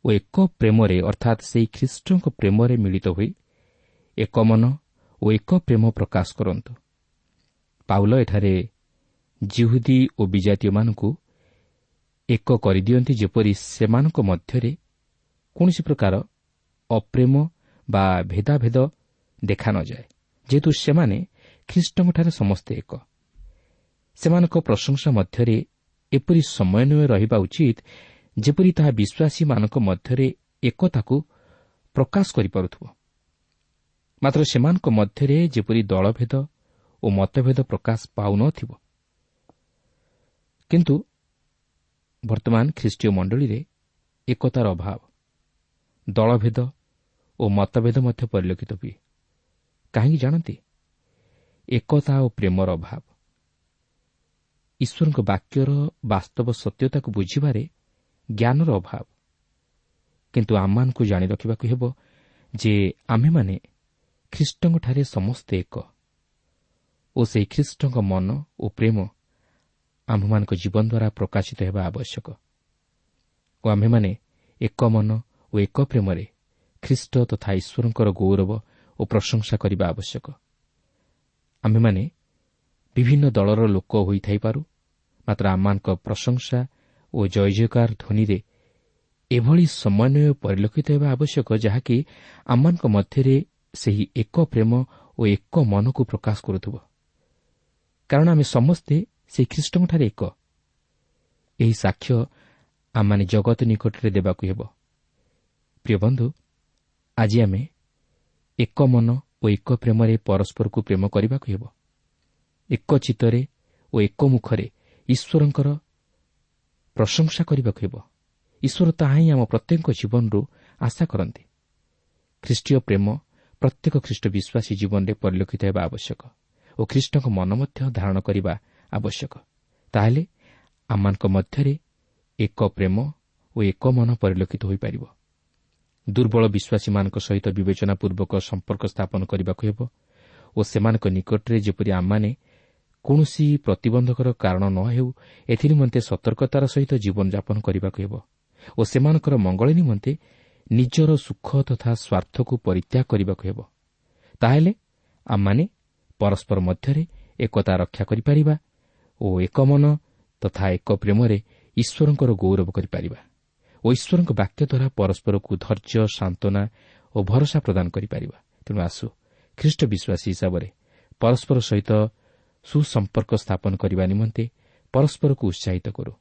ଓ ଏକ ପ୍ରେମରେ ଅର୍ଥାତ୍ ସେହି ଖ୍ରୀଷ୍ଟଙ୍କ ପ୍ରେମରେ ମିଳିତ ହୋଇ ଏକ ମନ ଓ ଏକ ପ୍ରେମ ପ୍ରକାଶ କରନ୍ତୁ। ପାଉଲ ଏଠାରେ ଜିହୁଦୀ ଓ ବିଜାତୀୟମାନଙ୍କୁ ଏକ କରିଦିଅନ୍ତି ଯେପରି ସେମାନଙ୍କ ମଧ୍ୟରେ କୌଣସି ପ୍ରକାର ଅପ୍ରେମ ବା ଭେଦାଭେଦ ଦେଖା ନଯାଏ ଯେହେତୁ ସେମାନେ ଖ୍ରୀଷ୍ଟଙ୍କଠାରେ ସମସ୍ତେ ଏକ। ସେମାନଙ୍କ ପ୍ରଶଂସା ମଧ୍ୟରେ ଏପରି ସମନ୍ୱୟ ରହିବା ଉଚିତ ଯେପରି ତାହା ବିଶ୍ୱାସୀମାନଙ୍କ ମଧ୍ୟରେ ଏକତାକୁ ପ୍ରକାଶ କରିପାରୁଥିବ। ମାତ୍ର ସେମାନଙ୍କ ମଧ୍ୟରେ ଯେପରି ଦଳଭେଦ ଓ ମତଭେଦ ପ୍ରକାଶ ପାଉନଥିବ। କିନ୍ତୁ ବର୍ତ୍ତମାନ ଖ୍ରୀଷ୍ଟୀୟ ମଣ୍ଡଳୀରେ ଏକତାର ଅଭାବ ଦଳଭେଦ ଓ ମତଭେଦ ମଧ୍ୟ ପରିଲକ୍ଷିତ ହୁଏ। କାହିଁକି ଜାଣନ୍ତି? ଏକତା ଓ ପ୍ରେମର ଅଭାବ। ଈଶ୍ୱରଙ୍କ ବାକ୍ୟର ବାସ୍ତବ ସତ୍ୟତାକୁ ବୁଝିବାରେ ଜ୍ଞାନର ଅଭାବ। କିନ୍ତୁ ଆମମାନଙ୍କୁ ଜାଣି ରଖିବାକୁ ହେବ ଯେ ଆମ୍ଭେମାନେ ଖ୍ରୀଷ୍ଟଙ୍କଠାରେ ସମସ୍ତେ ଏକ। ଓ ସେହି ଖ୍ରୀଷ୍ଟଙ୍କ ମନ ଓ ପ୍ରେମ ଆମ୍ଭମାନଙ୍କ ଜୀବନ ଦ୍ୱାରା ପ୍ରକାଶିତ ହେବା ଆବଶ୍ୟକ। ଓ ଆମ୍ଭେମାନେ ଏକ ମନ ଓ ଏକ ପ୍ରେମରେ ଖ୍ରୀଷ୍ଟ ତଥା ଈଶ୍ୱରଙ୍କର ଗୌରବ ଓ ପ୍ରଶଂସା କରିବା ଆବଶ୍ୟକ। ଆମ୍ଭେମାନେ ବିଭିନ୍ନ ଦଳର ଲୋକ ହୋଇଥାଇପାରୁ ମାତ୍ର ଆମମାନଙ୍କ ପ୍ରଶଂସା ଓ ଜୟ ଜୟକାର ଧ୍ୱନିରେ ଏଭଳି ସମନ୍ୱୟ ପରିଲକ୍ଷିତ ହେବା ଆବଶ୍ୟକ ଯାହାକି ଆମମାନଙ୍କ ମଧ୍ୟରେ ସେହି ଏକ ପ୍ରେମ ଓ ଏକ ମନକୁ ପ୍ରକାଶ କରୁଥିବ। କାରଣ ଆମେ ସମସ୍ତେ ସେହି ଖ୍ରୀଷ୍ଟଙ୍କଠାରେ ଏକ। ଏହି ସାକ୍ଷ୍ୟ ଆମମାନେ ଜଗତ ନିକଟରେ ଦେବାକୁ ହେବ। ପ୍ରିୟ ବନ୍ଧୁ ଆଜି ଆମେ ଏକ ମନ ଓ ଏକ ପ୍ରେମରେ ପରସ୍ପରକୁ ପ୍ରେମ କରିବାକୁ ହେବ। ଏକ ଚିତ୍ତରେ ଓ ଏକ ମୁଖରେ ଈଶ୍ୱରଙ୍କର ପ୍ରଶଂସା କରିବାକୁ ହେବ। ଈଶ୍ୱର ତାହା ହିଁ ଆମ ପ୍ରତ୍ୟେକ ଜୀବନରୁ ଆଶା କରନ୍ତି। ଖ୍ରୀଷ୍ଟୀୟ ପ୍ରେମ ପ୍ରତ୍ୟେକ ଖ୍ରୀଷ୍ଟ ବିଶ୍ୱାସୀ ଜୀବନରେ ପରିଲକ୍ଷିତ ହେବା ଆବଶ୍ୟକ ଓ ଖ୍ରୀଷ୍ଟଙ୍କ ମନ ମଧ୍ୟ ଧାରଣ କରିବା ଆବଶ୍ୟକ। ତାହେଲେ ଆମମାନଙ୍କ ମଧ୍ୟରେ ଏକ ପ୍ରେମ ଓ ଏକ ମନ ପରିଲକ୍ଷିତ ହୋଇପାରିବ। ଦୁର୍ବଳ ବିଶ୍ୱାସୀମାନଙ୍କ ସହିତ ବିବେଚନାପୂର୍ବକ ସମ୍ପର୍କ ସ୍ଥାପନ କରିବାକୁ ହେବ ଓ ସେମାନଙ୍କ ନିକଟରେ ଯେପରି ଆମମାନେ କୌଣସି ପ୍ରତିବନ୍ଧକର କାରଣ ନ ହେଉ ଏଥିନିମନ୍ତେ ସତର୍କତାର ସହିତ ଜୀବନଯାପନ କରିବାକୁ ହେବ ଓ ସେମାନଙ୍କର ମଙ୍ଗଳ ନିମନ୍ତେ ନିଜର ସୁଖ ତଥା ସ୍ୱାର୍ଥକୁ ପରିତ୍ୟାଗ କରିବାକୁ ହେବ। ତାହେଲେ ଆମମାନେ ପରସ୍କର ମଧ୍ୟରେ ଏକତା ରକ୍ଷା କରିପାରିବା ଓ ଏକ ମନ ତଥା ଏକ ପ୍ରେମରେ ଈଶ୍ୱରଙ୍କର ଗୌରବ କରିପାରିବା ଓ ଈଶ୍ୱରଙ୍କ ବାକ୍ୟ ଦ୍ୱାରା ପରସ୍ପରକୁ ଧୈର୍ଯ୍ୟ ସାନ୍ତ୍ୱନା ଓ ଭରସା ପ୍ରଦାନ କରିପାରିବା। ତେଣୁ ଆସୁ ଖ୍ରୀଷ୍ଟ ବିଶ୍ୱାସୀ ହିସାବରେ ପରସ୍ପର ସହିତ ସୁସମ୍ପର୍କ ସ୍ଥାପନ କରିବା ନିମନ୍ତେ ପରସ୍ପରକୁ ଉତ୍ସାହିତ କରୁ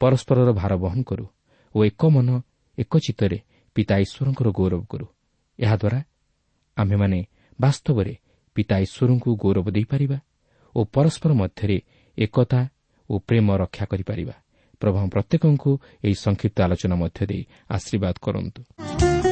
ପରସ୍ପରର ଭାର ବହନ କରୁ ଓ ଏକ ମନ ଏକ ଚିତ୍ତରେ ପିତା ଈଶ୍ୱରଙ୍କର ଗୌରବ କରୁ ଏହାଦ୍ୱାରା ଆମ୍ଭେମାନେ ବାସ୍ତବରେ ପିତା ଈଶ୍ୱରଙ୍କୁ ଗୌରବ ଦେଇପାରିବା ଓ ପରସ୍ପର ମଧ୍ୟରେ ଏକତା ଓ ପ୍ରେମ ରକ୍ଷା କରିପାରିବା ପ୍ରଭୁ ପ୍ରତ୍ୟେକଙ୍କୁ ଏହି ସଂକ୍ଷିପ୍ତ ଆଲୋଚନା ମଧ୍ୟ ଦେଇ ଆଶୀର୍ବାଦ କରନ୍ତୁ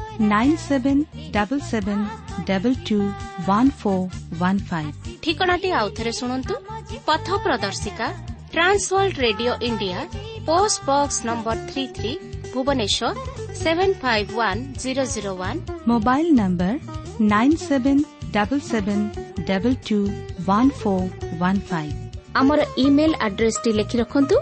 ठिकनाटि आउनु पथ प्रदर्शिका trans world radio India
post box number three three Bhubaneswar seven five one
zero zero one
mobile number nine seven double seven double two one four one five
आम इमेल आड्रेस लेखि रखन्तु